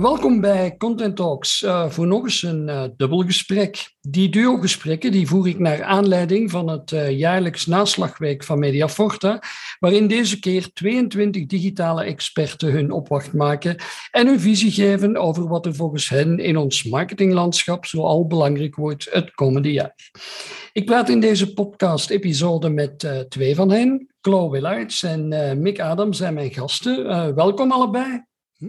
Welkom bij Content Talks uh, voor nog eens een uh, dubbel gesprek. Die duo-gesprekken die voer ik naar aanleiding van het uh, jaarlijks naslagweek van Mediaforta, waarin deze keer 22 digitale experten hun opwacht maken en hun visie geven over wat er volgens hen in ons marketinglandschap zoal belangrijk wordt het komende jaar. Ik praat in deze podcast-episode met twee van hen. Chloe Willards en Mick Adams zijn mijn gasten. welkom allebei.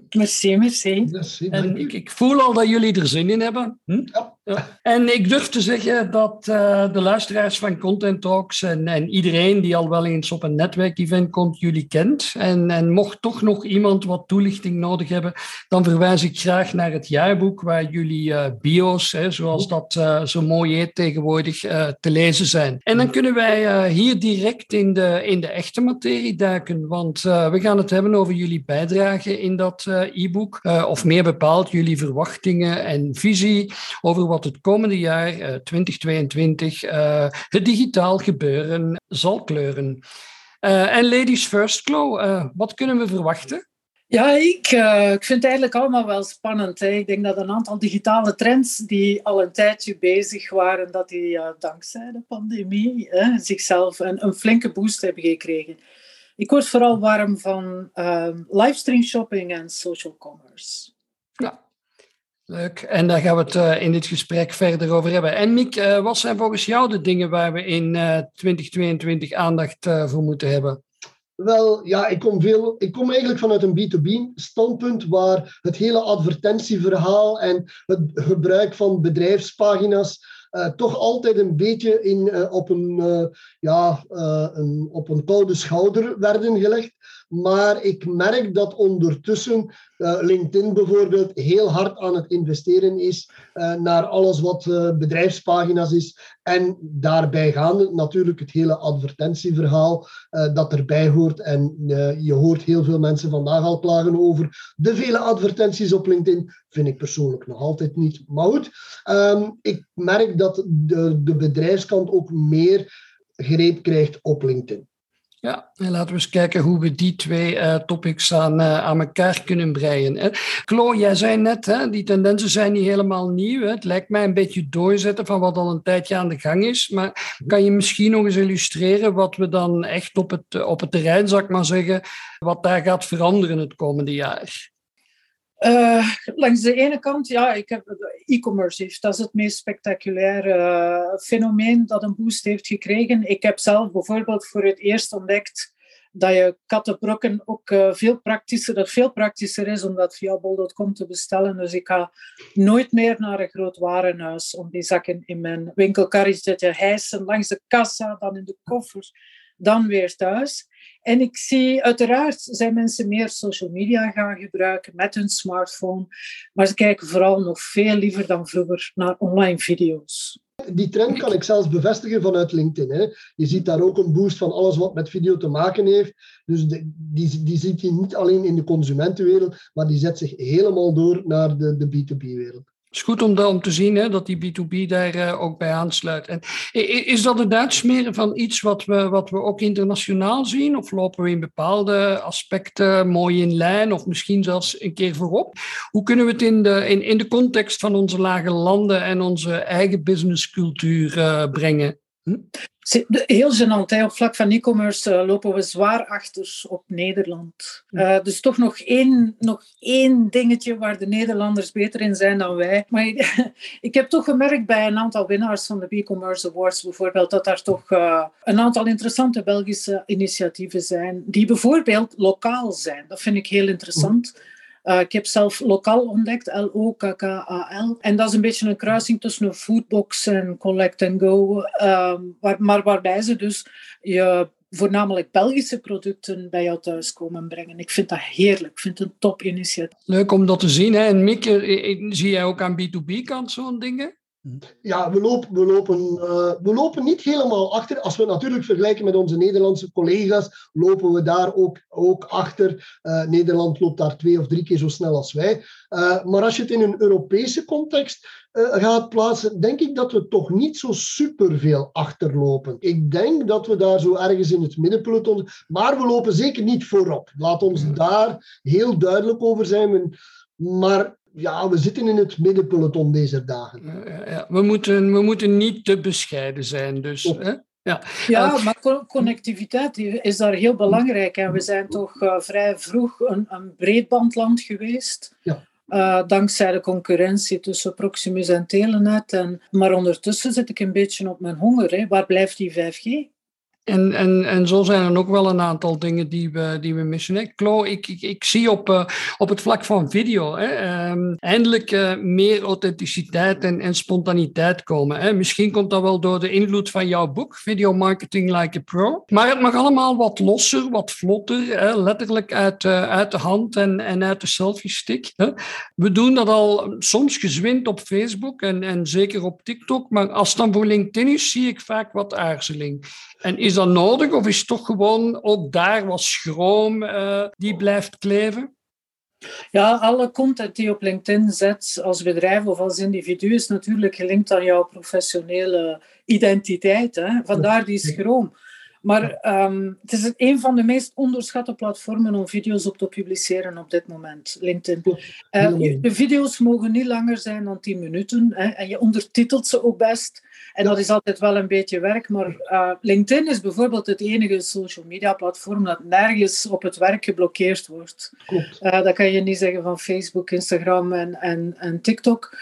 Merci, merci. en ik, ik, voel al dat jullie er zin in hebben. Hm? Ja. En ik durf te zeggen dat uh, de luisteraars van Content Talks en, en, iedereen die al wel eens op een netwerkevent komt, jullie kent. En, en mocht toch nog iemand wat toelichting nodig hebben, dan verwijs ik graag naar het jaarboek waar jullie uh, bio's, hè, zoals dat uh, zo mooi heet tegenwoordig, te lezen zijn. En dan kunnen wij hier direct in de, in de echte materie duiken, want we gaan het hebben over jullie bijdrage in dat eh, e-book, of meer bepaald jullie verwachtingen en visie over wat het komende jaar, uh, 2022, het digitaal gebeuren zal kleuren. en ladies first, Chloe, wat kunnen we verwachten? Ja, ik, uh, ik vind het eigenlijk allemaal wel spannend. Hè. Ik denk dat een aantal digitale trends die al een tijdje bezig waren, dat die uh, dankzij de pandemie hè, zichzelf een, een, flinke boost hebben gekregen. Ik word vooral warm van um, livestream shopping en social commerce. Ja, leuk. En daar gaan we het uh, in dit gesprek verder over hebben. En Miek, uh, wat zijn volgens jou de dingen waar we in uh, eh, 2022 aandacht voor moeten hebben? Wel, ja, ik kom, veel, ik kom eigenlijk vanuit een B2B-standpunt waar het hele advertentieverhaal en het gebruik van bedrijfspagina's toch altijd een beetje in, op, een, uh, ja, op een koude schouder werden gelegd. Maar ik merk dat ondertussen uh, LinkedIn bijvoorbeeld heel hard aan het investeren is uh, naar alles wat uh, bedrijfspagina's is. En daarbij gaande natuurlijk het hele advertentieverhaal dat erbij hoort. En je hoort heel veel mensen vandaag al klagen over de vele advertenties op LinkedIn. Vind ik persoonlijk nog altijd niet. Maar goed, um, ik merk dat de, de bedrijfskant ook meer greep krijgt op LinkedIn. Ja, en laten we eens kijken hoe we die twee uh, topics aan, uh, aan elkaar kunnen breien. Chloe, jij zei net, hè, die tendensen zijn niet helemaal nieuw. Hè. Het lijkt mij een beetje doorzetten van wat al een tijdje aan de gang is. Maar kan je misschien nog eens illustreren wat we dan echt op het, op het terrein, zou ik maar zeggen, wat daar gaat veranderen het komende jaar? Uh, langs de ene kant, ja, ik heb e-commerce heeft. Dat is het meest spectaculaire uh, fenomeen dat een boost heeft gekregen. Ik heb zelf bijvoorbeeld voor het eerst ontdekt dat je kattenbrokken ook uh, veel praktischer, dat veel praktischer is om dat via bol.com te bestellen. Dus ik ga nooit meer naar een groot warenhuis om die zakken in mijn winkelkarretje te hijsen, langs de kassa, dan in de koffers, dan weer thuis. En ik zie uiteraard zijn mensen meer social media gaan gebruiken met hun smartphone, maar ze kijken vooral nog veel liever dan vroeger naar online video's. Die trend kan ik zelfs bevestigen vanuit LinkedIn. Hè. Je ziet daar ook een boost van alles wat met video te maken heeft. Dus die, die ziet je niet alleen in de consumentenwereld, maar die zet zich helemaal door naar de, de B2B-wereld. Is goed om, om te zien hè, dat die B2B daar uh, ook bij aansluit. En, is dat het uitsmeren van iets wat we, wat we ook internationaal zien? Of lopen we in bepaalde aspecten mooi in lijn of misschien zelfs een keer voorop? Hoe kunnen we het in de, in, in de context van onze lage landen en onze eigen businesscultuur uh, brengen? Hm? Heel gênant, op vlak van e-commerce uh, lopen we zwaar achter op Nederland. Uh, dus toch nog één, nog één dingetje waar de Nederlanders beter in zijn dan wij. Maar ik heb toch gemerkt bij een aantal winnaars van de e-commerce awards bijvoorbeeld, dat daar toch uh, een aantal interessante Belgische initiatieven zijn, die bijvoorbeeld lokaal zijn. Dat vind ik heel interessant. Uh, ik heb zelf lokaal ontdekt, L-O-K-K-A-L. En dat is een beetje een kruising tussen een foodbox en collect and go. Uh, waar, maar waarbij ze dus je voornamelijk Belgische producten bij jou thuis komen brengen. Ik vind dat heerlijk. Ik vind het een top initiatief. Leuk om dat te zien. Hè? En Mieke, zie jij ook aan B2B-kant zo'n dingen? Ja, we lopen, we, lopen, uh, we lopen niet helemaal achter. Als we natuurlijk vergelijken met onze Nederlandse collega's, lopen we daar ook, ook achter. Uh, Nederland loopt daar twee of drie keer zo snel als wij. Uh, maar als je het in een Europese context gaat plaatsen, denk ik dat we toch niet zo superveel achterlopen. Ik denk dat we daar zo ergens in het middenpeloton, maar we lopen zeker niet voorop. Laat ons daar heel duidelijk over zijn. Maar ja, we zitten in het middenpeloton deze dagen. Ja, we, moeten, we moeten niet te bescheiden zijn. Dus, hè? Ja, ja uh, maar connectiviteit is daar heel belangrijk. En we zijn toch uh, vrij vroeg een, een breedbandland geweest. Ja. Uh, dankzij de concurrentie tussen Proximus en Telenet. En, maar ondertussen zit ik een beetje op mijn honger. Hè. Waar blijft die 5G? En, en, en zo zijn er ook wel een aantal dingen die we, die we missen. Klo, ik, ik, ik zie op, uh, op het vlak van video hè, um, eindelijk uh, meer authenticiteit en, en spontaniteit komen. Hè. Misschien komt dat wel door de invloed van jouw boek, Video Marketing Like a Pro. Maar het mag allemaal wat losser, wat vlotter, hè, letterlijk uit, uh, uit de hand en, en uit de selfie-stick. Hè. We doen dat al soms gezwind op Facebook en, en zeker op TikTok, maar als het dan voor LinkedIn is, zie ik vaak wat aarzeling. En is dat nodig of is toch gewoon ook daar wat schroom uh, die blijft kleven? Ja, alle content die je op LinkedIn zet als bedrijf of als individu is natuurlijk gelinkt aan jouw professionele identiteit. Hè? Vandaar die schroom. Maar um, het is een van de meest onderschatte platformen om video's op te publiceren op dit moment, LinkedIn. Uh, de video's mogen niet langer zijn dan 10 minuten hè, en je ondertitelt ze ook best. En dat is altijd wel een beetje werk, maar uh, LinkedIn is bijvoorbeeld het enige social media platform dat nergens op het werk geblokkeerd wordt. Uh, dat kan je niet zeggen van Facebook, Instagram en, en, en TikTok.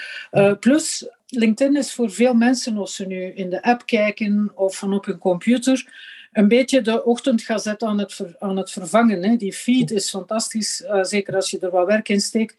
Plus, LinkedIn is voor veel mensen, als ze nu in de app kijken of van op hun computer, een beetje de ochtendgazet aan het, aan het vervangen. Hè. Die feed is fantastisch, uh, zeker als je er wat werk in steekt.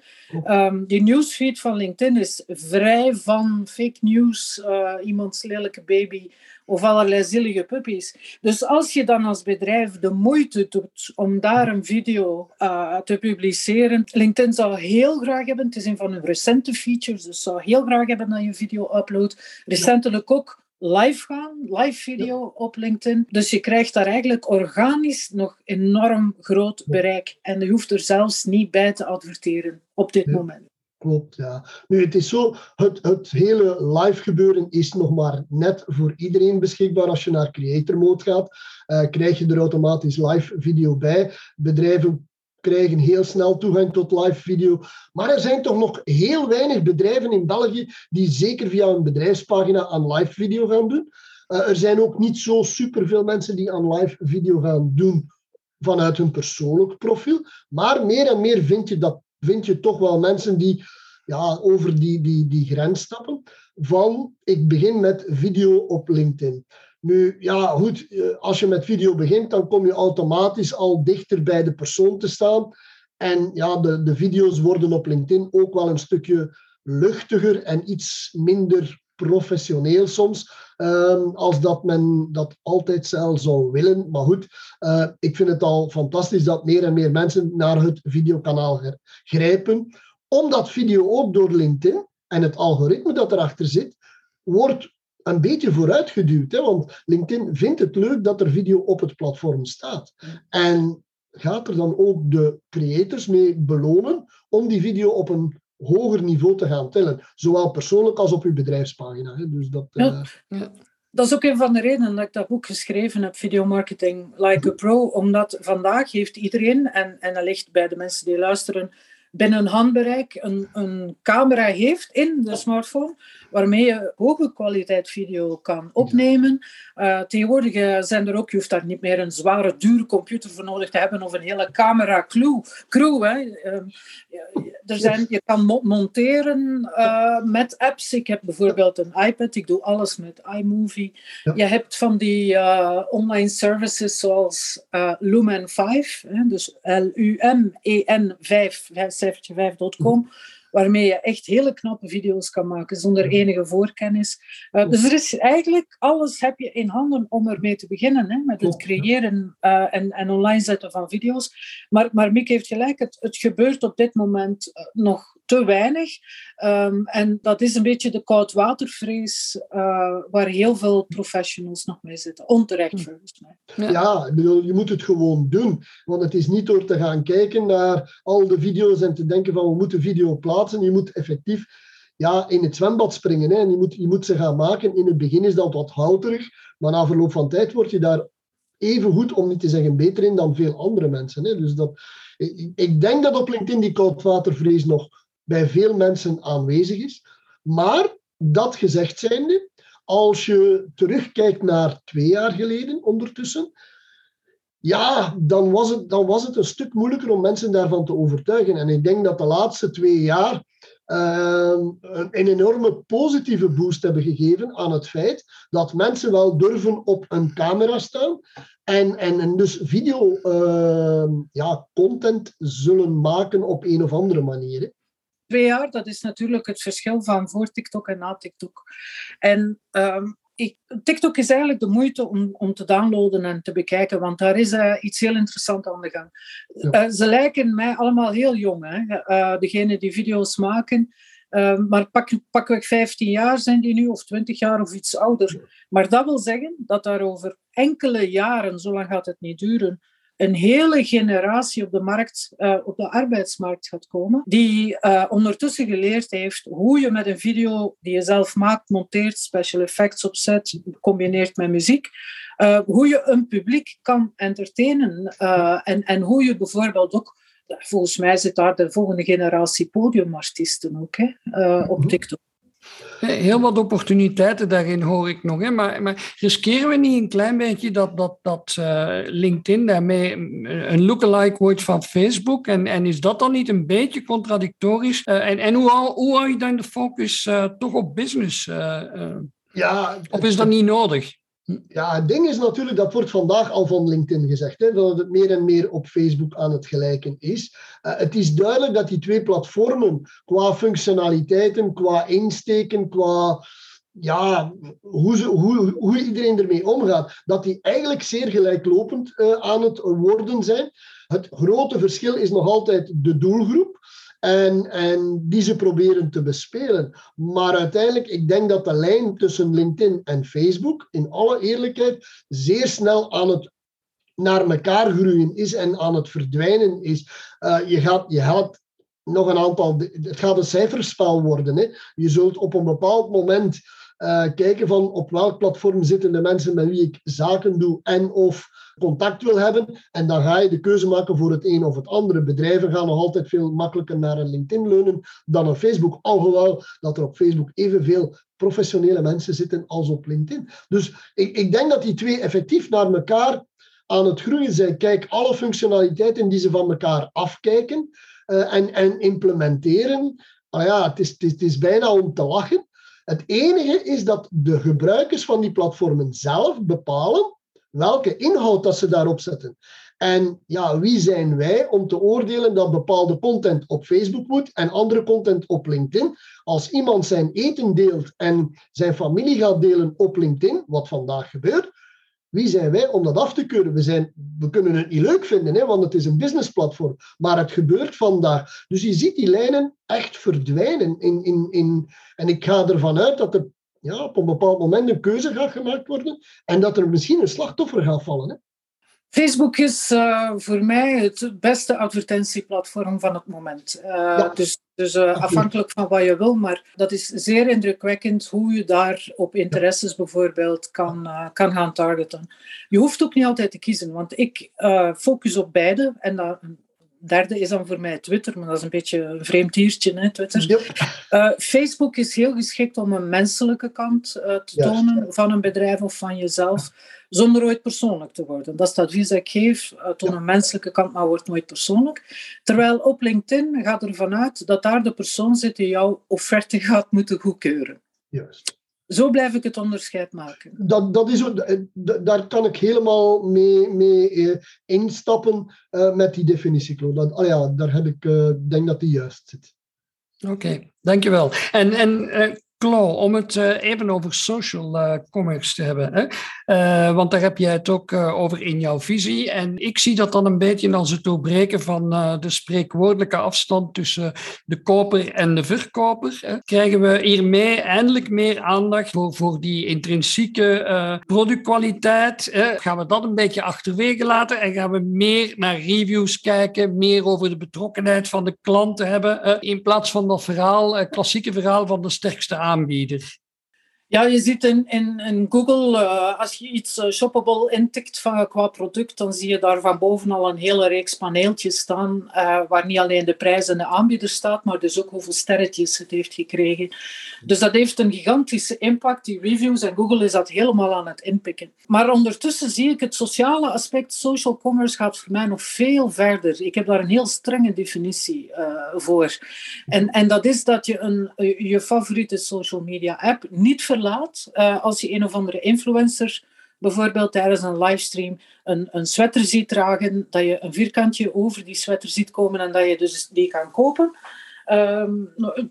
Um, die newsfeed van LinkedIn is vrij van fake news, uh, iemands lelijke baby of allerlei zielige puppies. Dus als je dan als bedrijf de moeite doet om daar een video uh, te publiceren, LinkedIn zou heel graag hebben, het is een van hun recente features, dus zou heel graag hebben dat je een video uploadt. Recentelijk ook live gaan, live video op LinkedIn. Dus je krijgt daar eigenlijk organisch nog enorm groot bereik. En je hoeft er zelfs niet bij te adverteren op dit moment. Klopt, ja. Nu, het is zo, het, het hele live gebeuren is nog maar net voor iedereen beschikbaar. Als je naar Creator Mode gaat, uh, krijg je er automatisch live video bij. Bedrijven krijgen heel snel toegang tot live video. Maar er zijn toch nog heel weinig bedrijven in België die zeker via een bedrijfspagina aan live video gaan doen. Uh, er zijn ook niet zo superveel mensen die aan live video gaan doen vanuit hun persoonlijk profiel. Maar meer en meer vind je, dat, vind je toch wel mensen die ja, over die, die, die grens stappen van ik begin met video op LinkedIn. Nu, ja, goed, eh, als je met video begint, dan kom je automatisch al dichter bij de persoon te staan. En ja, de, de video's worden op LinkedIn ook wel een stukje luchtiger en iets minder professioneel soms, ehm, als dat men dat altijd zelf zou willen. Maar goed, uh, ik vind het al fantastisch dat meer en meer mensen naar het videokanaal grijpen, omdat video ook door LinkedIn en het algoritme dat erachter zit, wordt een beetje vooruitgeduwd. Hè? Want LinkedIn vindt het leuk dat er video op het platform staat. En gaat er dan ook de creators mee belonen om die video op een hoger niveau te gaan tellen. Zowel persoonlijk als op uw bedrijfspagina. Hè? Dus dat, ja. Uh... Dat is ook een van de redenen dat ik dat boek geschreven heb, Video Marketing Like a Pro. Omdat vandaag heeft iedereen, en, en dat ligt bij de mensen die luisteren, binnen handbereik een, een camera heeft in de smartphone waarmee je hoge kwaliteit video kan opnemen. Uh, tegenwoordig eh, zijn er ook, je hoeft daar niet meer een zware, dure computer voor nodig te hebben of een hele camera crew. crew hè. Uh, er zijn, je kan monteren uh, met apps. Ik heb bijvoorbeeld een iPad, ik doe alles met iMovie. Je hebt van die online services zoals Lumen 5, hè, dus L-U-M-E-N 5, 5.com 5com waarmee je echt hele knappe video's kan maken zonder enige voorkennis. Uh, dus er is eigenlijk alles heb je in handen om ermee te beginnen, hè, met het creëren uh, en, en online zetten van video's. Maar, maar Mick heeft gelijk, het, het gebeurt op dit moment uh, nog te weinig. Ehm, en dat is een beetje de koudwatervrees uh, waar heel veel professionals nog mee zitten. Onterecht hm. volgens mij. Ja, ja ik bedoel, je moet het gewoon doen. Want het is niet door te gaan kijken naar al de video's en te denken van we moeten video plaatsen. Je moet effectief ja, in het zwembad springen. Hè. En je moet, je moet ze gaan maken. In het begin is dat wat houterig. Maar na verloop van tijd word je daar even goed, om niet te zeggen beter in, dan veel andere mensen. Hè. Dus dat, ik, ik denk dat op LinkedIn die koudwatervrees nog bij veel mensen aanwezig is. Maar dat gezegd zijnde, als je terugkijkt naar twee jaar geleden ondertussen, ja, dan was, het, dan was het een stuk moeilijker om mensen daarvan te overtuigen. En ik denk dat de laatste twee jaar uh, een, enorme positieve boost hebben gegeven aan het feit dat mensen wel durven op een camera staan en, en, en dus video uh, ja, content zullen maken op een of andere manier twee jaar, dat is natuurlijk het verschil van voor TikTok en na TikTok. En um, ik, TikTok is eigenlijk de moeite om, om te downloaden en te bekijken, want daar is uh, iets heel interessants aan de gang. Uh, ze lijken mij allemaal heel jong, hè? Uh, degene die video's maken. Ehm, maar pak, pakweg 15 jaar zijn die nu, of 20 jaar of iets ouder. Maar dat wil zeggen dat daar over enkele jaren, zo lang gaat het niet duren, een hele generatie op de, markt, uh, op de arbeidsmarkt gaat komen, die uh, ondertussen geleerd heeft hoe je met een video die je zelf maakt, monteert, special effects opzet, combineert met muziek, uh, hoe je een publiek kan entertainen en, en hoe je bijvoorbeeld ook Volgens mij zit daar de volgende generatie podiumartiesten ook hè, op mhm. TikTok. Heel wat opportuniteiten daarin hoor ik nog. Hè? Maar, maar riskeren we niet een klein beetje dat, dat, dat uh, LinkedIn daarmee een lookalike wordt van Facebook? En, en is dat dan niet een beetje contradictorisch? Uh, en en hoe, hoe hou je dan de focus uh, toch op business? ja, of is dat niet nodig? Ja, het ding is natuurlijk, dat wordt vandaag al van LinkedIn gezegd, hè, dat het meer en meer op Facebook aan het gelijken is. Uh, het is duidelijk dat die twee platformen qua functionaliteiten, qua insteken, qua ja, hoe, hoe, iedereen ermee omgaat, dat die eigenlijk zeer gelijklopend uh, aan het worden zijn. Het grote verschil is nog altijd de doelgroep. En, en die ze proberen te bespelen. Maar uiteindelijk, ik denk dat de lijn tussen LinkedIn en Facebook, in alle eerlijkheid, zeer snel aan het naar elkaar groeien is en aan het verdwijnen is. Uh, je, gaat, je gaat nog een aantal. Het gaat een cijferspel worden. Hè. Je zult op een bepaald moment uh, kijken van op welk platform zitten de mensen met wie ik zaken doe en of contact wil hebben. En dan ga je de keuze maken voor het een of het andere. Bedrijven gaan nog altijd veel makkelijker naar een LinkedIn leunen dan een Facebook. Alhoewel dat er op Facebook evenveel professionele mensen zitten als op LinkedIn. Dus ik, ik denk dat die twee effectief naar elkaar aan het groeien zijn. Kijk, alle functionaliteiten die ze van elkaar afkijken uh, en, en implementeren. Ah ja, het is, het, is, het is bijna om te lachen. Het enige is dat de gebruikers van die platformen zelf bepalen welke inhoud dat ze daarop zetten. En ja, wie zijn wij om te oordelen dat bepaalde content op Facebook moet en andere content op LinkedIn? Als iemand zijn eten deelt en zijn familie gaat delen op LinkedIn, wat vandaag gebeurt, wie zijn wij om dat af te keuren? We, zijn, we kunnen het niet leuk vinden, hè, want het is een businessplatform. Maar het gebeurt vandaag. Dus je ziet die lijnen echt verdwijnen. In, in, in, en ik ga ervan uit dat er ja, op een bepaald moment een keuze gaat gemaakt worden en dat er misschien een slachtoffer gaat vallen. Facebook is uh, voor mij het beste advertentieplatform van het moment. Uh, ja. Dus, dus uh, afhankelijk van wat je wil, maar dat is zeer indrukwekkend hoe je daar op interesses bijvoorbeeld kan, kan gaan targeten. Je hoeft ook niet altijd te kiezen, want ik focus op beide en dat derde is dan voor mij Twitter, maar dat is een beetje een vreemd diertje, hè, Twitter. Uh, Facebook is heel geschikt om een menselijke kant uh, te tonen van een bedrijf of van jezelf, zonder ooit persoonlijk te worden. Dat is het advies dat ik geef, uh, toon een menselijke kant, maar wordt nooit persoonlijk. Terwijl op LinkedIn gaat ervan uit dat daar de persoon zit die jouw offerte gaat moeten goedkeuren. Juist. Zo blijf ik het onderscheid maken. Dat, dat is, eh, daar kan ik helemaal mee, mee eh, instappen uh, met die definitie, Dat, oh ja, daar heb ik, uh, denk dat die juist zit. Oké, okay, dankjewel. En, en Klo, om het uh, even over social uh, commerce te hebben. Hè? Uh, want daar heb jij het ook over in jouw visie. En ik zie dat dan een beetje als het doorbreken van de spreekwoordelijke afstand tussen de koper en de verkoper. Hè? Krijgen we hiermee eindelijk meer aandacht voor, voor die intrinsieke productkwaliteit? Hè? Gaan we dat een beetje achterwege laten en gaan we meer naar reviews kijken, meer over de betrokkenheid van de klanten hebben, in plaats van dat verhaal, klassieke verhaal van de sterkste aanbieder? Aanbieder. Ja, je ziet in, in, Google, uh, als je iets uh, shoppable intikt van, qua product, dan zie je daar van boven al een hele reeks paneeltjes staan, waar niet alleen de prijs en de aanbieder staat, maar dus ook hoeveel sterretjes het heeft gekregen. Dus dat heeft een gigantische impact, die reviews, en Google is dat helemaal aan het inpikken. Maar ondertussen zie ik het sociale aspect, social commerce gaat voor mij nog veel verder. Ik heb daar een heel strenge definitie voor. En, en dat is dat je een, je favoriete social media app niet verlaat uh, als je een of andere influencer bijvoorbeeld tijdens een livestream een, een sweater ziet dragen, dat je een vierkantje over die sweater ziet komen en dat je dus die kan kopen. Ehm,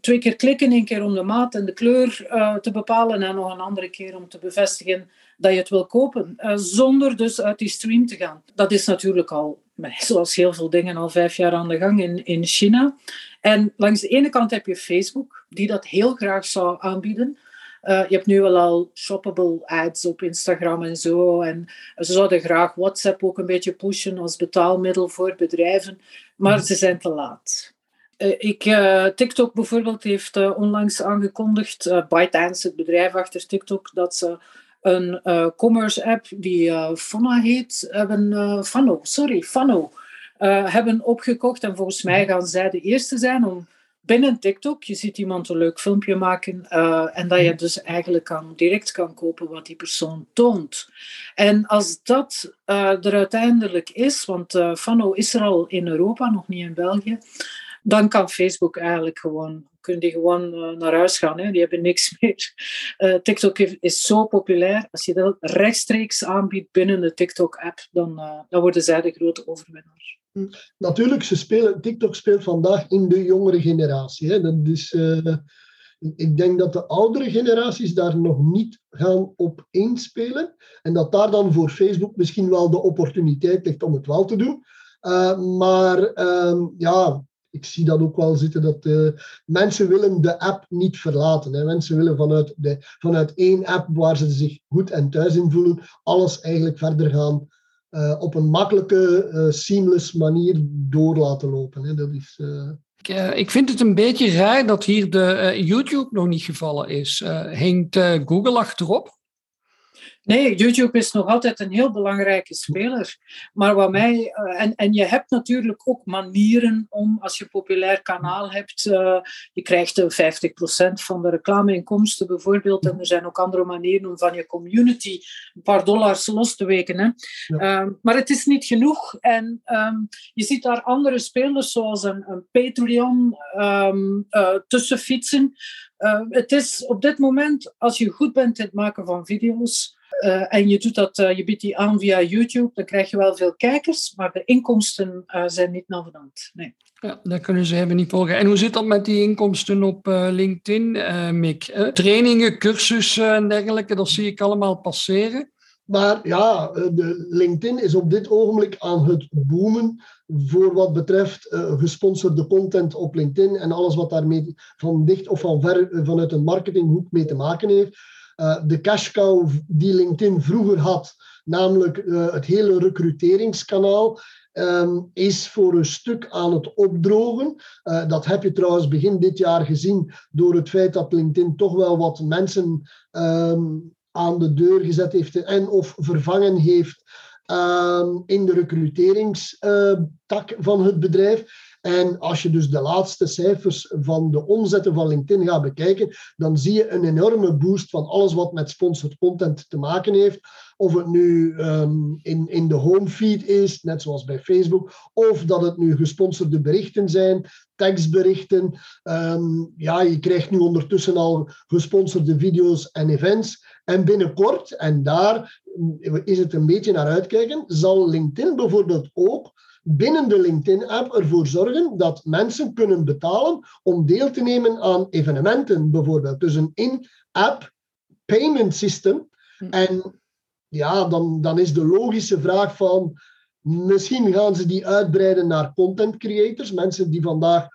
twee keer klikken, één keer om de maat en de kleur uh, te bepalen en nog een andere keer om te bevestigen dat je het wil kopen, uh, zonder dus uit die stream te gaan. Dat is natuurlijk al, zoals heel veel dingen, al vijf jaar aan de gang in, in China. En langs de ene kant heb je Facebook, die dat heel graag zou aanbieden. Uh, je hebt nu wel al shoppable ads op Instagram en zo. En ze zouden graag WhatsApp ook een beetje pushen als betaalmiddel voor bedrijven, maar mhm. ze zijn te laat. Uh, ik, uh, TikTok bijvoorbeeld heeft onlangs aangekondigd, ByteDance, het bedrijf achter TikTok, dat ze een commerce app die Fano heet, hebben, Fano, sorry, Fano, hebben opgekocht. En volgens mij mhm. gaan zij de eerste zijn om binnen TikTok, je ziet iemand een leuk filmpje maken uh, en dat je dus eigenlijk kan, direct kan kopen wat die persoon toont. En als dat uh, er uiteindelijk is, want uh, Fano is er al in Europa, nog niet in België, dan kan Facebook eigenlijk gewoon, kunnen die gewoon naar huis gaan. Hè? Die hebben niks meer. TikTok is zo populair. Als je dat rechtstreeks aanbiedt binnen de TikTok-app, dan, dan worden zij de grote overwinnaar. Natuurlijk, ze spelen, TikTok speelt vandaag in de jongere generatie. Hè. Dat is, uh, ik denk dat de oudere generaties daar nog niet gaan op inspelen. En dat daar dan voor Facebook misschien wel de opportuniteit ligt om het wel te doen. Uh, maar uh, ja, ik zie dat ook wel zitten dat uh, mensen willen de app niet verlaten. Hè. Mensen willen vanuit, de, vanuit één app waar ze zich goed en thuis in voelen, alles eigenlijk verder gaan op een makkelijke, uh, seamless manier door laten lopen. Hè. Dat is, uh... ik, ik, vind het een beetje raar dat hier de YouTube nog niet gevallen is. Hangt Google achterop? Nee, YouTube is nog altijd een heel belangrijke speler. Maar wat mij, uh, en, en je hebt natuurlijk ook manieren om, als je een populair kanaal hebt, uh, je krijgt 50% van de reclameinkomsten bijvoorbeeld. En er zijn ook andere manieren om van je community een paar dollars los te weken. Hè. Ja. Um, maar het is niet genoeg. En um, je ziet daar andere spelers, zoals een, een Patreon, um, uh, tussen fietsen. Het is op dit moment, als je goed bent in het maken van video's, uh, en je, doet dat, uh, je biedt die aan via YouTube, dan krijg je wel veel kijkers, maar de inkomsten uh, zijn niet navenant. Nee. Ja, dat kunnen ze hebben niet volgen. En hoe zit dat met die inkomsten op LinkedIn, Mick? trainingen, cursussen en dergelijke, dat zie ik allemaal passeren. Maar ja, de LinkedIn is op dit ogenblik aan het boomen voor wat betreft gesponsorde content op LinkedIn en alles wat daarmee van dicht of van ver vanuit een marketinghoek mee te maken heeft. Eh, de cash cow die LinkedIn vroeger had, namelijk het hele recruteringskanaal, um, is voor een stuk aan het opdrogen. Dat heb je trouwens begin dit jaar gezien door het feit dat LinkedIn toch wel wat mensen um, aan de deur gezet heeft en of vervangen heeft um, in de recruteringstak van het bedrijf. En als je dus de laatste cijfers van de omzetten van LinkedIn gaat bekijken, dan zie je een enorme boost van alles wat met sponsored content te maken heeft. Of het nu um, in, in de homefeed is, net zoals bij Facebook, of dat het nu gesponsorde berichten zijn, tekstberichten. Um, ja, je krijgt nu ondertussen al gesponsorde video's en events. En binnenkort, en daar is het een beetje naar uitkijken, zal LinkedIn bijvoorbeeld ook binnen de LinkedIn-app ervoor zorgen dat mensen kunnen betalen om deel te nemen aan evenementen, bijvoorbeeld. Dus een in-app payment system. Hm. En ja, dan, dan is de logische vraag van misschien gaan ze die uitbreiden naar content creators, mensen die vandaag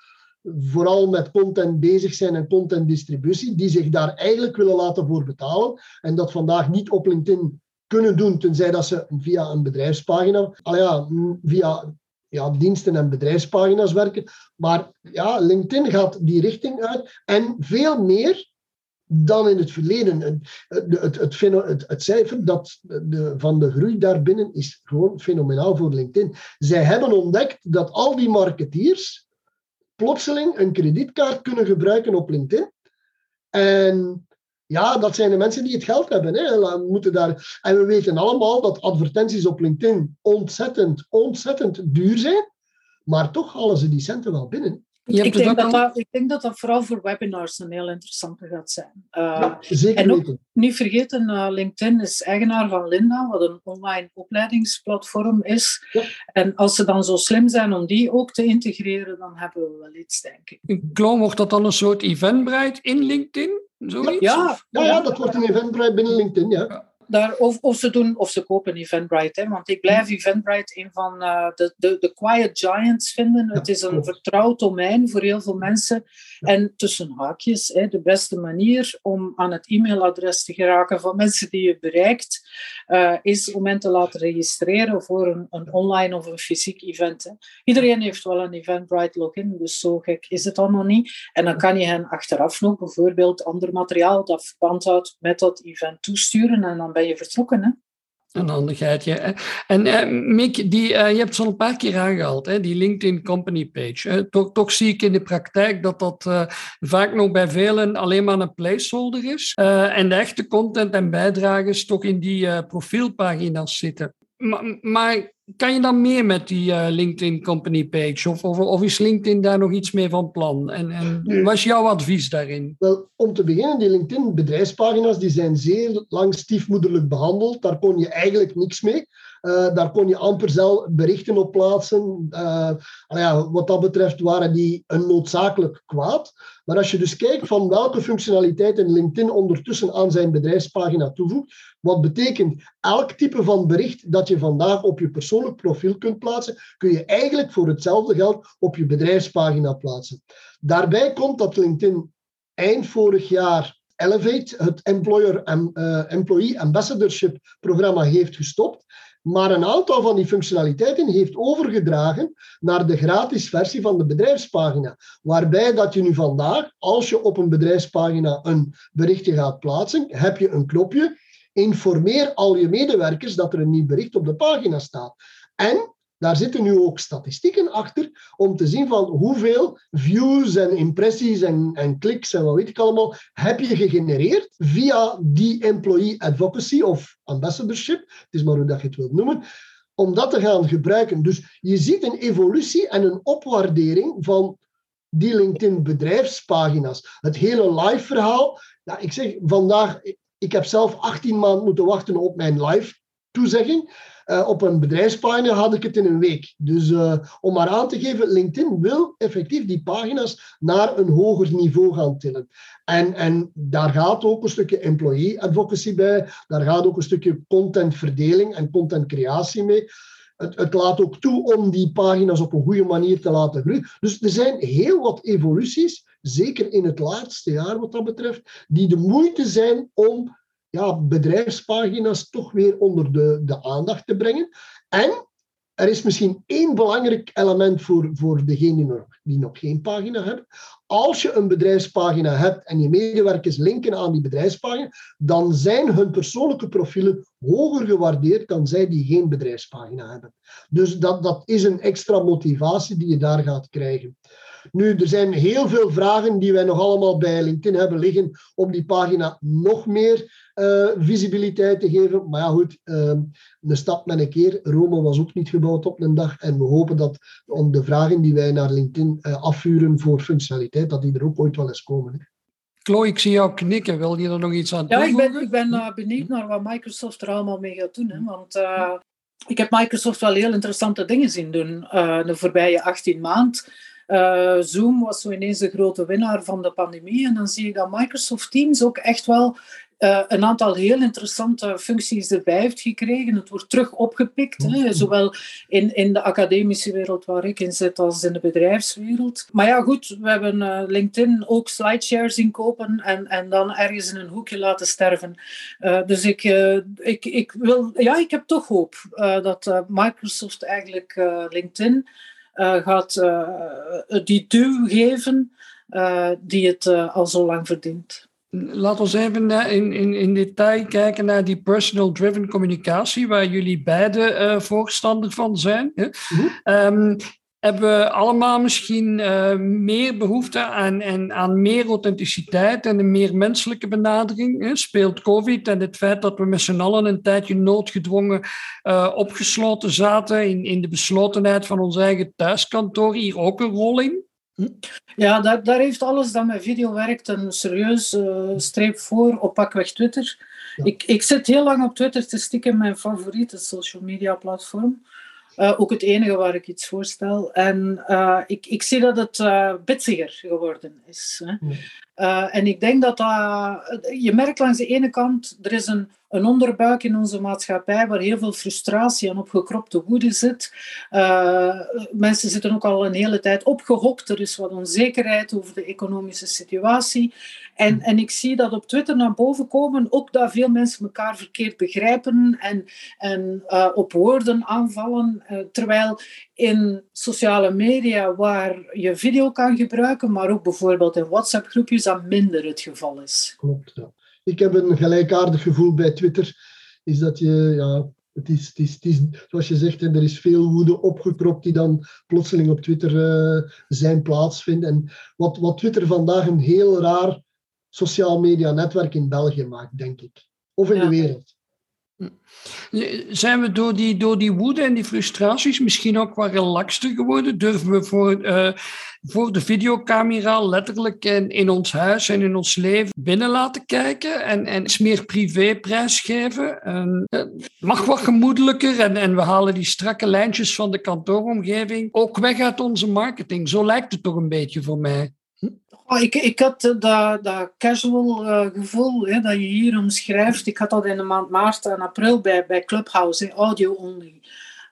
vooral met content bezig zijn en contentdistributie, die zich daar eigenlijk willen laten voor betalen en dat vandaag niet op LinkedIn kunnen doen, tenzij dat ze via een bedrijfspagina, al ja, via ja, diensten en bedrijfspagina's werken. Maar ja, LinkedIn gaat die richting uit en veel meer dan in het verleden. Het, het, het, het, het cijfer dat de, van de groei daarbinnen is gewoon fenomenaal voor LinkedIn. Zij hebben ontdekt dat al die marketeers plotseling een kredietkaart kunnen gebruiken op LinkedIn. En ja, dat zijn de mensen die het geld hebben. Hè. Moeten daar... En we weten allemaal dat advertenties op LinkedIn ontzettend, ontzettend duur zijn. Maar toch halen ze die centen wel binnen. Ik denk, dat dat, ik denk dat dat vooral voor webinars een heel interessante gaat zijn. Uh, zeker en ook, niet vergeten, uh, LinkedIn is eigenaar van Linda, wat een online opleidingsplatform is. En als ze dan zo slim zijn om die ook te integreren, dan hebben we wel iets, denk ik. Ik geloof, wordt dat dan een soort eventbrite in LinkedIn? Zoiets? Ja, ja, ja, dat wordt een eventbrite binnen LinkedIn, ja daar, of, of, ze doen, of ze kopen Eventbrite. Hè, want ik blijf Eventbrite een van uh, de, de, de quiet giants vinden. het is een vertrouwd domein voor heel veel mensen. En tussen haakjes, hè, de beste manier om aan het e-mailadres te geraken van mensen die je bereikt, uh, is om hen te laten registreren voor een, een online of een fysiek event. Hè. Iedereen heeft wel een Eventbrite login, dus zo gek is het allemaal niet. En dan kan je hen achteraf nog bijvoorbeeld ander materiaal dat verband houdt met dat event toesturen en dan ben je vertrokken. Hè? Een handigheidje. En uh, Mick, die, uh, je hebt het al een paar keer aangehaald, hè, die LinkedIn Company Page. Toch, toch, zie ik in de praktijk dat dat uh, vaak nog bij velen alleen maar een placeholder is. en de echte content en bijdragers toch in die profielpagina's zitten. Maar, maar kan je dan meer met die uh, LinkedIn company page? Of, of, of, is LinkedIn daar nog iets mee van plan? En, en wat is jouw advies daarin? Wel, om te beginnen, die LinkedIn bedrijfspagina's die zijn zeer lang stiefmoederlijk behandeld. Daar kon je eigenlijk niks mee. Uh, daar kon je amper zelf berichten op plaatsen. Uh, ja, wat dat betreft waren die een noodzakelijk kwaad. Maar als je dus kijkt van welke functionaliteiten LinkedIn ondertussen aan zijn bedrijfspagina toevoegt, wat betekent elk type van bericht dat je vandaag op je persoonlijk profiel kunt plaatsen, kun je eigenlijk voor hetzelfde geld op je bedrijfspagina plaatsen. Daarbij komt dat LinkedIn eind vorig jaar Elevate, het Employer, uh, Employee Ambassadorship programma, heeft gestopt maar een aantal van die functionaliteiten heeft overgedragen naar de gratis versie van de bedrijfspagina. Waarbij dat je nu vandaag, als je op een bedrijfspagina een berichtje gaat plaatsen, heb je een knopje, informeer al je medewerkers dat er een nieuw bericht op de pagina staat. En daar zitten nu ook statistieken achter om te zien van hoeveel views en impressies en, en kliks en wat weet ik allemaal heb je gegenereerd via die employee advocacy of ambassadorship, het is maar hoe dat je het wilt noemen, om dat te gaan gebruiken. Dus je ziet een evolutie en een opwaardering van die LinkedIn bedrijfspagina's. Het hele live verhaal, ik zeg vandaag, ik heb zelf 18 maanden moeten wachten op mijn live toezegging. Uh, op een bedrijfspagina had ik het in een week. Dus uh, om maar aan te geven, LinkedIn wil effectief die pagina's naar een hoger niveau gaan tillen. En, en daar gaat ook een stukje employee advocacy bij. Daar gaat ook een stukje contentverdeling en contentcreatie mee. Het, het, laat ook toe om die pagina's op een goede manier te laten groeien. Dus er zijn heel wat evoluties, zeker in het laatste jaar wat dat betreft, die de moeite zijn om ja, bedrijfspagina's toch weer onder de, de aandacht te brengen. En er is misschien één belangrijk element voor, voor degenen die nog, die nog geen pagina hebben. Als je een bedrijfspagina hebt en je medewerkers linken aan die bedrijfspagina, dan zijn hun persoonlijke profielen hoger gewaardeerd dan zij die geen bedrijfspagina hebben. Dus dat, dat is een extra motivatie die je daar gaat krijgen. Nu, er zijn heel veel vragen die wij nog allemaal bij LinkedIn hebben liggen om die pagina nog meer uh, visibiliteit te geven. Maar ja, goed, uh, een stap met een keer. Rome was ook niet gebouwd op een dag. En we hopen dat om de vragen die wij naar LinkedIn uh, afvuren voor functionaliteit, dat die er ook ooit wel eens komen. Chloe, ik zie jou knikken. Wil je er nog iets aan toevoegen? Ja, ik ben, ik ben benieuwd naar wat Microsoft er allemaal mee gaat doen. Hè? Want ik heb Microsoft wel heel interessante dingen zien doen uh, de voorbije 18 maanden. Uh, Zoom was zo ineens de grote winnaar van de pandemie. En dan zie je dat Microsoft Teams ook echt wel uh, een aantal heel interessante functies erbij heeft gekregen. Het wordt terug opgepikt, hè, zowel in, in de academische wereld waar ik in zit als in de bedrijfswereld. Maar ja, goed, we hebben uh, LinkedIn ook slideshares inkopen en, en dan ergens in een hoekje laten sterven. Uh, dus ik, ik, ik, wil, ja, ik heb toch hoop dat Microsoft eigenlijk LinkedIn gaat die duw geven die het al zo lang verdient. Laten we even in, in, in detail kijken naar die personal driven communicatie, waar jullie beide uh, voorstander van zijn. Hè? Mhm. Ehm, hebben we allemaal misschien uh, meer behoefte aan, en, aan meer authenticiteit en een meer menselijke benadering? Hè? Speelt COVID en het feit dat we met z'n allen een tijdje noodgedwongen uh, opgesloten zaten in, in de beslotenheid van ons eigen thuiskantoor hier ook een rol in? Ja, daar, daar heeft alles dat met video werkt een serieus uh, streep voor op pakweg Twitter. Ik, ik zit heel lang op Twitter te stikken, mijn favoriete social media platform. Uh, ook het enige waar ik iets voorstel. En uh, ik, ik zie dat het uh, bitsiger geworden is. Hè. en ik denk dat dat... Je merkt langs de ene kant, er is een een onderbuik in onze maatschappij waar heel veel frustratie en opgekropte woede zit. Uh, mensen zitten ook al een hele tijd opgehokt. Er is wat onzekerheid over de economische situatie. En, en ik zie dat op Twitter naar boven komen, ook dat veel mensen elkaar verkeerd begrijpen en, en uh, op woorden aanvallen. Uh, terwijl in sociale media, waar je video kan gebruiken, maar ook bijvoorbeeld in WhatsApp-groepjes, dat minder het geval is. Klopt, ja ik heb een gelijkaardig gevoel bij Twitter. Is dat je, ja, het is, het is, het is zoals je zegt, er is veel woede opgekropt die dan plotseling op Twitter uh, zijn plaatsvindt. En wat, wat Twitter vandaag een heel raar sociaal media netwerk in België maakt, denk ik. Of in de wereld. Zijn we door die, door die woede en die frustraties misschien ook wat relaxter geworden? Durven we voor, uh, voor de videocamera letterlijk in, in ons huis en in ons leven binnen laten kijken en, en iets meer privé prijsgeven? Uh, mag wat gemoedelijker en, en we halen die strakke lijntjes van de kantooromgeving ook weg uit onze marketing. Zo lijkt het toch een beetje voor mij. Ik, ik had dat, dat casual uh, gevoel hè, dat je hier omschrijft. Ik had dat in de maand maart en april bij, bij Clubhouse, audio only.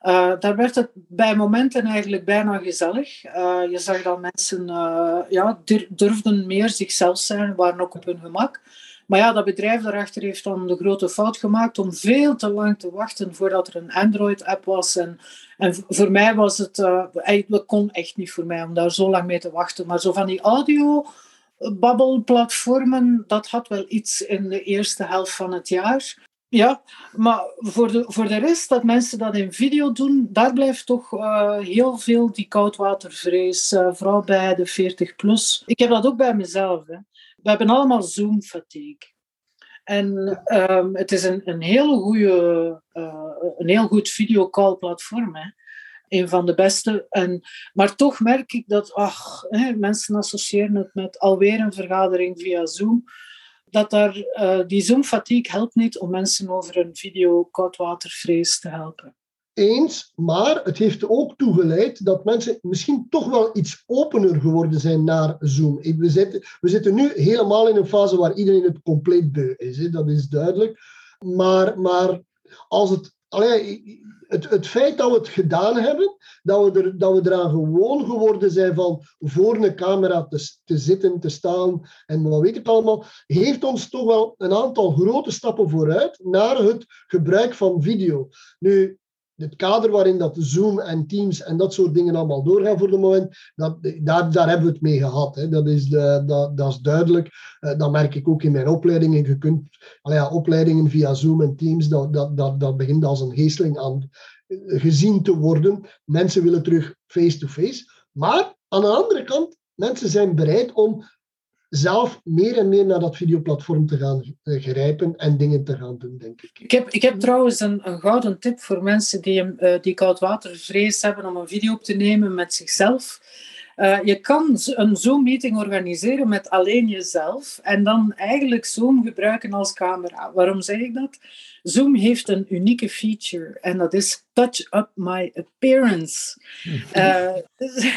Uh, daar werd het bij momenten eigenlijk bijna gezellig. Je zag dat mensen ja, durfden meer zichzelf zijn, waren ook op hun gemak. Maar ja, dat bedrijf daarachter heeft dan de grote fout gemaakt om veel te lang te wachten voordat er een Android-app was. En, en voor mij was het, uh, kon echt niet voor mij om daar zo lang mee te wachten. Maar zo van die audio babbelplatformen, dat had wel iets in de eerste helft van het jaar. Ja, maar voor de, voor de rest, dat mensen dat in video doen, daar blijft toch uh, heel veel die koudwatervrees, uh, vooral bij de 40 plus. Ik heb dat ook bij mezelf. Hè we hebben allemaal Zoom-fatigue. En um, het is een, een, hele goede, uh, een heel goed videocall-platform. Een van de beste. En, maar toch merk ik dat ach, hè, mensen associëren het met alweer een vergadering via Zoom. Dat daar, uh, die Zoom-fatigue helpt niet om mensen over een video-koudwatervrees te helpen eens, maar het heeft ook toe geleid dat mensen misschien toch wel iets opener geworden zijn naar Zoom. We zitten, we zitten nu helemaal in een fase waar iedereen het compleet beu is, hè? dat is duidelijk. Maar, maar als het, allee, het, het feit dat we het gedaan hebben, dat we, er, dat we eraan gewoon geworden zijn van voor een camera te, te zitten, te staan en wat weet ik allemaal, heeft ons toch wel een aantal grote stappen vooruit naar het gebruik van video. Nu, het kader waarin dat Zoom en Teams en dat soort dingen allemaal doorgaan voor de moment, dat, daar, daar hebben we het mee gehad. Hè. Dat, is de, dat, dat is duidelijk. Uh, dat merk ik ook in mijn opleidingen. Je kunt, ja, opleidingen via Zoom en Teams, dat, dat, dat, dat begint als een geesteling aan eh, gezien te worden. Mensen willen terug face-to-face. -face. Maar aan de andere kant, mensen zijn bereid om zelf meer en meer naar dat videoplatform te gaan eh, grijpen en dingen te gaan doen, denk ik. Ik heb, ik heb trouwens een, een gouden tip voor mensen die, uh, die koudwatervrees hebben om een video op te nemen met zichzelf. Uh, je kan een Zoom-meeting organiseren met alleen jezelf en dan eigenlijk Zoom gebruiken als camera. Waarom zeg ik dat? Zoom heeft een unieke feature en dat is touch up my appearance. Uh,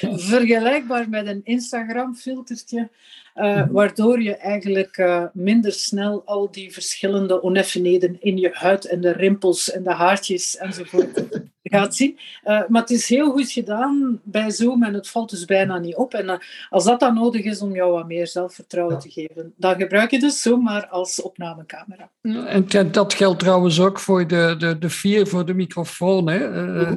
vergelijkbaar met een Instagram-filtertje. Uh, mhm. waardoor je eigenlijk uh, minder snel al die verschillende oneffenheden in je huid en de rimpels en de haartjes enzovoort gaat zien. Uh, maar het is heel goed gedaan bij Zoom en het valt dus bijna niet op. En als dat dan nodig is om jou wat meer zelfvertrouwen te geven, dan gebruik je dus Zoom maar als opnamecamera. En dat geldt trouwens ook voor de, de, de vier voor de microfoon. Hè? Mhm.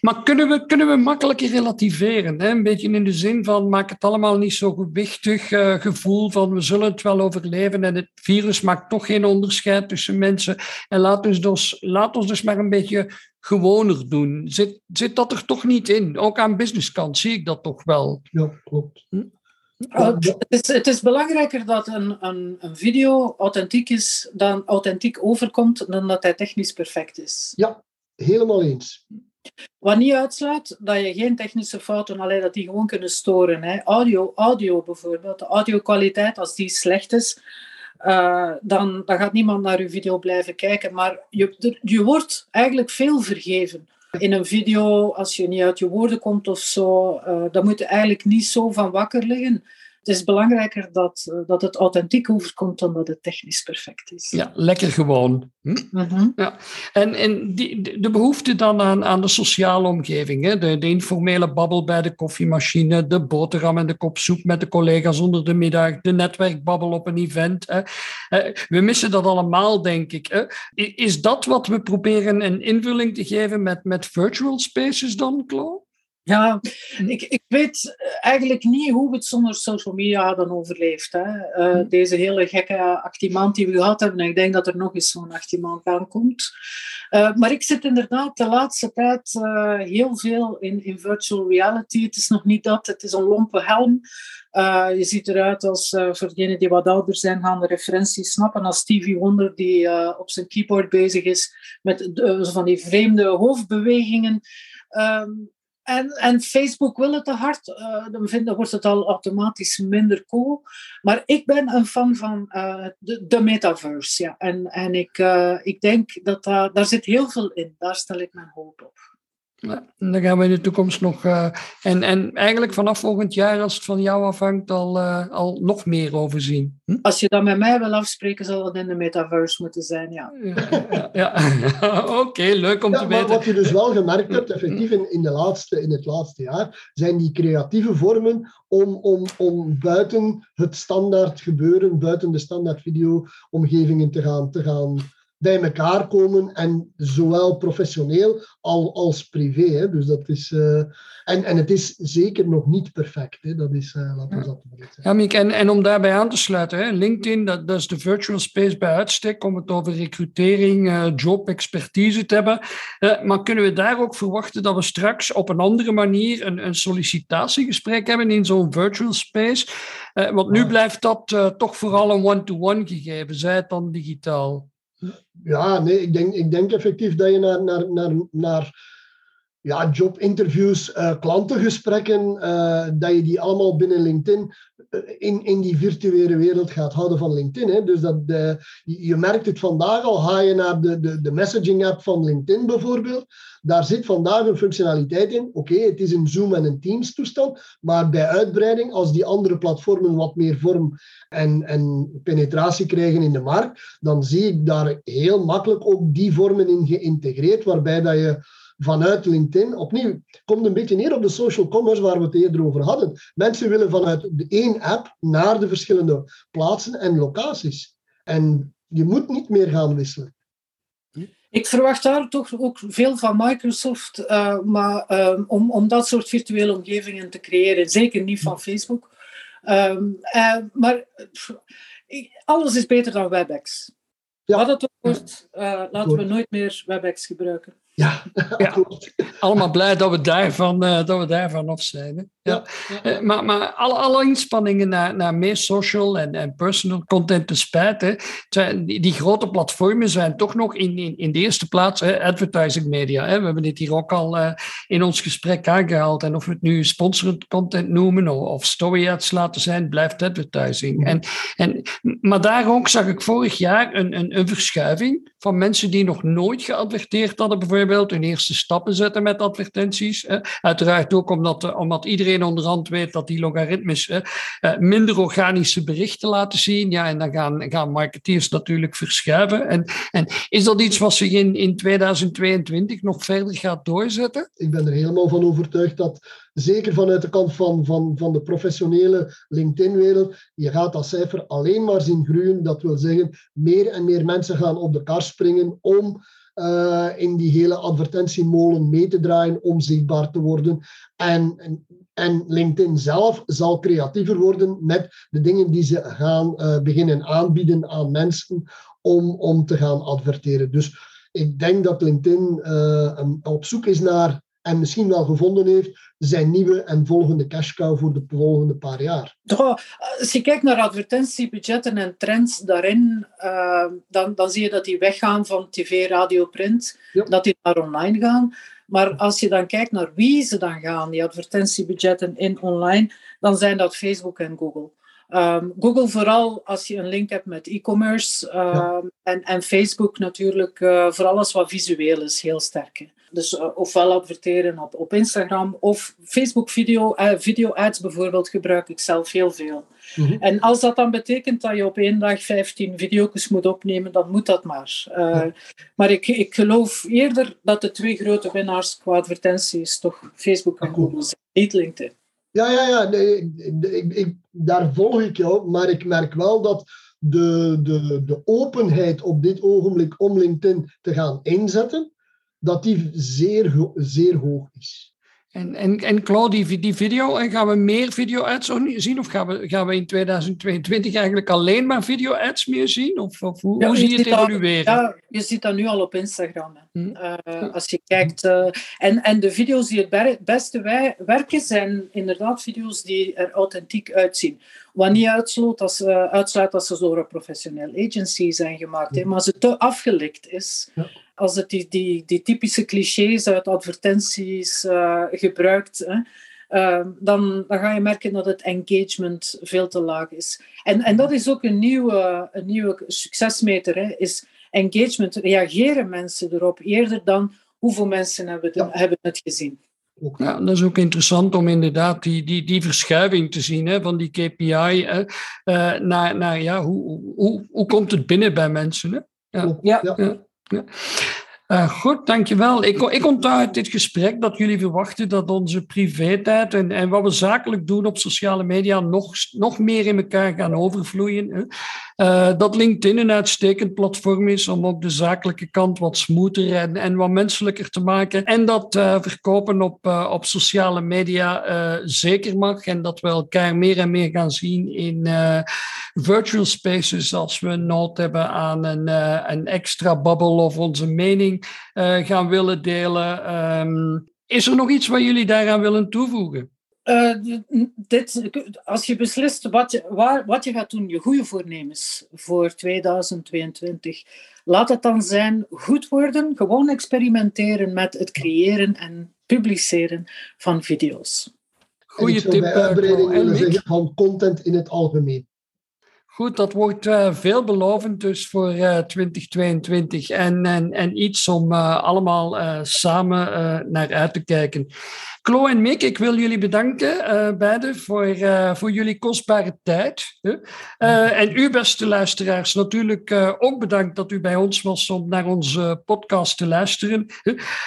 maar kunnen we, kunnen we makkelijker relativeren? Hè? Een beetje in de zin van maak het allemaal niet zo gewicht uh, gevoel van we zullen het wel overleven en het virus maakt toch geen onderscheid tussen mensen. En laat ons dus, laat ons dus maar een beetje gewoner doen. Zit, zit dat er toch niet in? Ook aan businesskant zie ik dat toch wel. Ja, klopt. Hm? het, is, het is belangrijker dat een, een, een, video authentiek is, dan authentiek overkomt, dan dat hij technisch perfect is. Ja, helemaal eens. Wat niet uitsluit dat je geen technische fouten, alleen dat die gewoon kunnen storen. Hè. Audio, audio bijvoorbeeld, de audio-kwaliteit, als die slecht is, uh, dan, dan gaat niemand naar je video blijven kijken. Maar je, je wordt eigenlijk veel vergeven. In een video, als je niet uit je woorden komt of zo, uh, dan moet je eigenlijk niet zo van wakker liggen is belangrijker dat, eh, dat het authentiek overkomt dan dat het technisch perfect is. Ja, lekker gewoon. Hm? Mhm. ja. En, en die, de behoefte dan aan, aan de sociale omgeving, hè? De, de informele babbel bij de koffiemachine, de boterham en de kop soep met de collega's onder de middag, de netwerkbabbel op een event. Hè? Eh, we missen dat allemaal, denk ik. Hè? Is dat wat we proberen een invulling te geven met, met virtual spaces dan, Claude? Ja, ik, ik weet eigenlijk niet hoe we het zonder social media hadden overleefd. Hè. Uh, hm. deze hele gekke actiemand die we gehad hebben. En ik denk dat er nog eens zo'n actiemand aankomt. Uh, maar ik zit inderdaad de laatste tijd uh, heel veel in, in virtual reality. Het is nog niet dat, het is een lompe helm. je ziet eruit als, voor degenen die wat ouder zijn, gaan de referenties snappen, als Stevie Wonder die op zijn keyboard bezig is met van die vreemde hoofdbewegingen. Um, en, en Facebook wil het te hard, uh, dan, wordt het al automatisch minder cool. Maar ik ben een fan van uh, de, metaverse. Ja. En, en ik, uh, ik denk dat daar zit heel veel in. Daar stel ik mijn hoop op. Ja, dan gaan we in de toekomst nog. Uh, en, en eigenlijk vanaf volgend jaar, als het van jou afhangt, al, uh, al nog meer over zien. Hm? Als je dat met mij wil afspreken, zal dat in de metaverse moeten zijn, ja. ja, ja, Oké, leuk om te weten. Wat je dus wel gemerkt hebt, effectief in, in, de laatste, in het laatste jaar, zijn die creatieve vormen om, om, om buiten het standaard gebeuren, buiten de standaard video-omgevingen te gaan, te gaan bij elkaar komen en zowel professioneel al, als privé. Hè. Dus dat is, uh, en, en het is zeker nog niet perfect. Hè. Dat is, uh, laten we dat zeggen. Ja, Miek, en, en om daarbij aan te sluiten, hè. LinkedIn, dat, dat is de virtual space bij uitstek om het over recrutering, uh, job, expertise te hebben. maar kunnen we daar ook verwachten dat we straks op een andere manier een, een sollicitatiegesprek hebben in zo'n virtual space? want nu blijft dat toch vooral een one-to-one -one gegeven, zij het dan digitaal. Ja, nee, ik denk, ik denk effectief dat je naar, naar, naar, naar ja, jobinterviews, uh, klantengesprekken, uh, dat je die allemaal binnen LinkedIn uh, in, in die virtuele wereld gaat houden van LinkedIn. Hè. Dus dat, je, je, merkt het vandaag al, ga je naar de, de, de messaging app van LinkedIn bijvoorbeeld, daar zit vandaag een functionaliteit in. Oké, het is een Zoom en een Teams toestand, maar bij uitbreiding, als die andere platformen wat meer vorm en, en penetratie krijgen in de markt, dan zie ik daar heel makkelijk ook die vormen in geïntegreerd, waarbij dat je vanuit LinkedIn, opnieuw, komt een beetje neer op de social commerce waar we het eerder over hadden. Mensen willen vanuit de één app naar de verschillende plaatsen en locaties. En je moet niet meer gaan wisselen. Ik verwacht daar toch ook veel van Microsoft, uh, maar uh, om, om dat soort virtuele omgevingen te creëren. Zeker niet van Facebook. Um, uh, maar alles is beter dan WebEx. Ja. Wat het ook wordt, laten we nooit meer WebEx gebruiken. Ja, ja. allemaal blij dat we daarvan, uh, dat we daarvan af zijn. Ja. ja. maar maar alle, alle inspanningen naar, naar meer social en, en personal content te spijt. Die, die, grote platformen zijn toch nog in, in, in de eerste plaats hè, advertising media. Hè. We hebben dit hier ook al uh, in ons gesprek aangehaald. En of we het nu sponsored content noemen of, of story ads laten zijn, blijft advertising. Mm. En, en, maar daar ook zag ik vorig jaar een, een, een verschuiving van mensen die nog nooit geadverteerd hadden, bijvoorbeeld hun eerste stappen zetten met advertenties. Uiteraard ook omdat, omdat iedereen onderhand weet dat die logaritmes eh, minder organische berichten laten zien. Ja, en dan gaan, gaan marketeers natuurlijk verschuiven. En, en is dat iets wat zich in, in 2022 nog verder gaat doorzetten? Ik ben er helemaal van overtuigd dat zeker vanuit de kant van, van, van de professionele LinkedIn-wereld, je gaat dat cijfer alleen maar zien groeien. Dat wil zeggen, meer en meer mensen gaan op de kar springen om uh, in die hele advertentiemolen mee te draaien, om zichtbaar te worden. En, en, LinkedIn zelf zal creatiever worden met de dingen die ze gaan uh, beginnen aanbieden aan mensen om, om te gaan adverteren. Dus ik denk dat LinkedIn uh, op zoek is naar en misschien wel gevonden heeft zijn nieuwe en volgende cash cow voor de volgende paar jaar. als je kijkt naar advertentiebudgetten en trends daarin, uh, dan, dan zie je dat die weggaan van tv, radio, print, dat die naar online gaan. Maar als je dan kijkt naar wie ze dan gaan, die advertentiebudgetten in online, dan zijn dat Facebook en Google. Um, Google vooral als je een link hebt met e-commerce um, en, en Facebook natuurlijk uh, voor alles wat visueel is, heel sterk. Dus uh, ofwel adverteren op, op Instagram of Facebook video, uh, video ads bijvoorbeeld gebruik ik zelf heel veel. Mm -hmm. En als dat dan betekent dat je op één dag 15 video's moet opnemen, dan moet dat maar. Maar ik, ik geloof eerder dat de twee grote winnaars qua advertenties toch Facebook en Google zijn, niet LinkedIn. Ja, ja, ja. Nee, ik, ik, daar volg ik jou, maar ik merk wel dat de, de, de openheid op dit ogenblik om LinkedIn te gaan inzetten, dat die zeer, zeer hoog is. En, en, en Claude, die, die video, en gaan we meer video-ads zien? Of gaan we, gaan we in 2022 eigenlijk alleen maar video-ads meer zien? Of, of hoe, ja, hoe zie je het evolueren? ja, je ziet dat nu al op Instagram. Hm. Uh, als je kijkt. Uh, en, en de video's die het beste wij, werken, zijn inderdaad video's die er authentiek uitzien. Wat niet uitsluit als, uh, uitsluit als ze door een professioneel agency zijn gemaakt. Hm. Hè, maar als het te afgelikt is. Ja als het die, die, die typische clichés uit advertenties uh, gebruikt, hè, uh, dan, dan ga je merken dat het engagement veel te laag is. En, en dat is ook een nieuwe, een nieuwe succesmeter, hè, is engagement. Reageren mensen erop eerder dan hoeveel mensen hebben het, hebben het gezien. Ja, dat is ook interessant om inderdaad die, die, die verschuiving te zien hè, van die KPI hè, uh, naar, naar ja, hoe, hoe, hoe komt het binnen bij mensen? Hè? Ja. ja. ja. Ja. Uh, goed, dankjewel. Ik, ik onthoud uit dit gesprek dat jullie verwachten dat onze privé-tijd en, en wat we zakelijk doen op sociale media nog, nog meer in elkaar gaan overvloeien. Uh, dat LinkedIn een uitstekend platform is om op de zakelijke kant wat smoother en, en wat menselijker te maken. En dat uh, verkopen op, op sociale media zeker mag. En dat we elkaar meer en meer gaan zien in virtual spaces als we nood hebben aan een, een extra babbel of onze mening uh, gaan willen delen. Um, is er nog iets wat jullie daaraan willen toevoegen? Uh, dit, als je beslist wat je, waar, wat je gaat doen, je goede voornemens voor 2022, laat het dan zijn goed worden, gewoon experimenteren met het creëren en publiceren van video's. Goeie tip. Bij uitbreiding willen zeggen van content in het algemeen. Goed, dat wordt uh, veelbelovend dus voor uh, 2022 en, en, en iets om uh, allemaal samen naar uit te kijken. Klo en Mick, ik wil jullie bedanken, beiden, voor, voor jullie kostbare tijd. En u, beste luisteraars, natuurlijk ook bedankt dat u bij ons was om naar onze podcast te luisteren.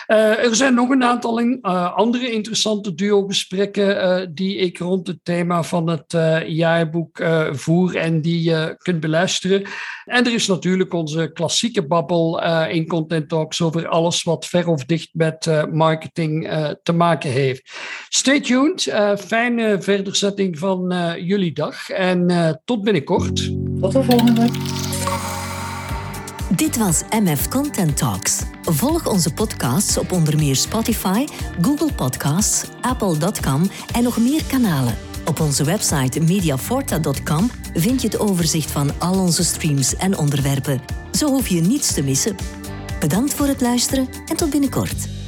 er zijn nog een aantal andere interessante duo-gesprekken die ik rond het thema van het jaarboek voer en die je kunt beluisteren. En er is natuurlijk onze klassieke babbel in Content Talks over alles wat ver of dicht met marketing te maken heeft. Stay tuned. Uh, fijne verderzetting van uh, jullie dag. En uh, tot binnenkort. Tot de volgende. Dit was MF Content Talks. Volg onze podcasts op onder meer Spotify, Google Podcasts, Apple.com en nog meer kanalen. Op onze website mediaforta.com vind je het overzicht van al onze streams en onderwerpen. Zo hoef je niets te missen. Bedankt voor het luisteren en tot binnenkort.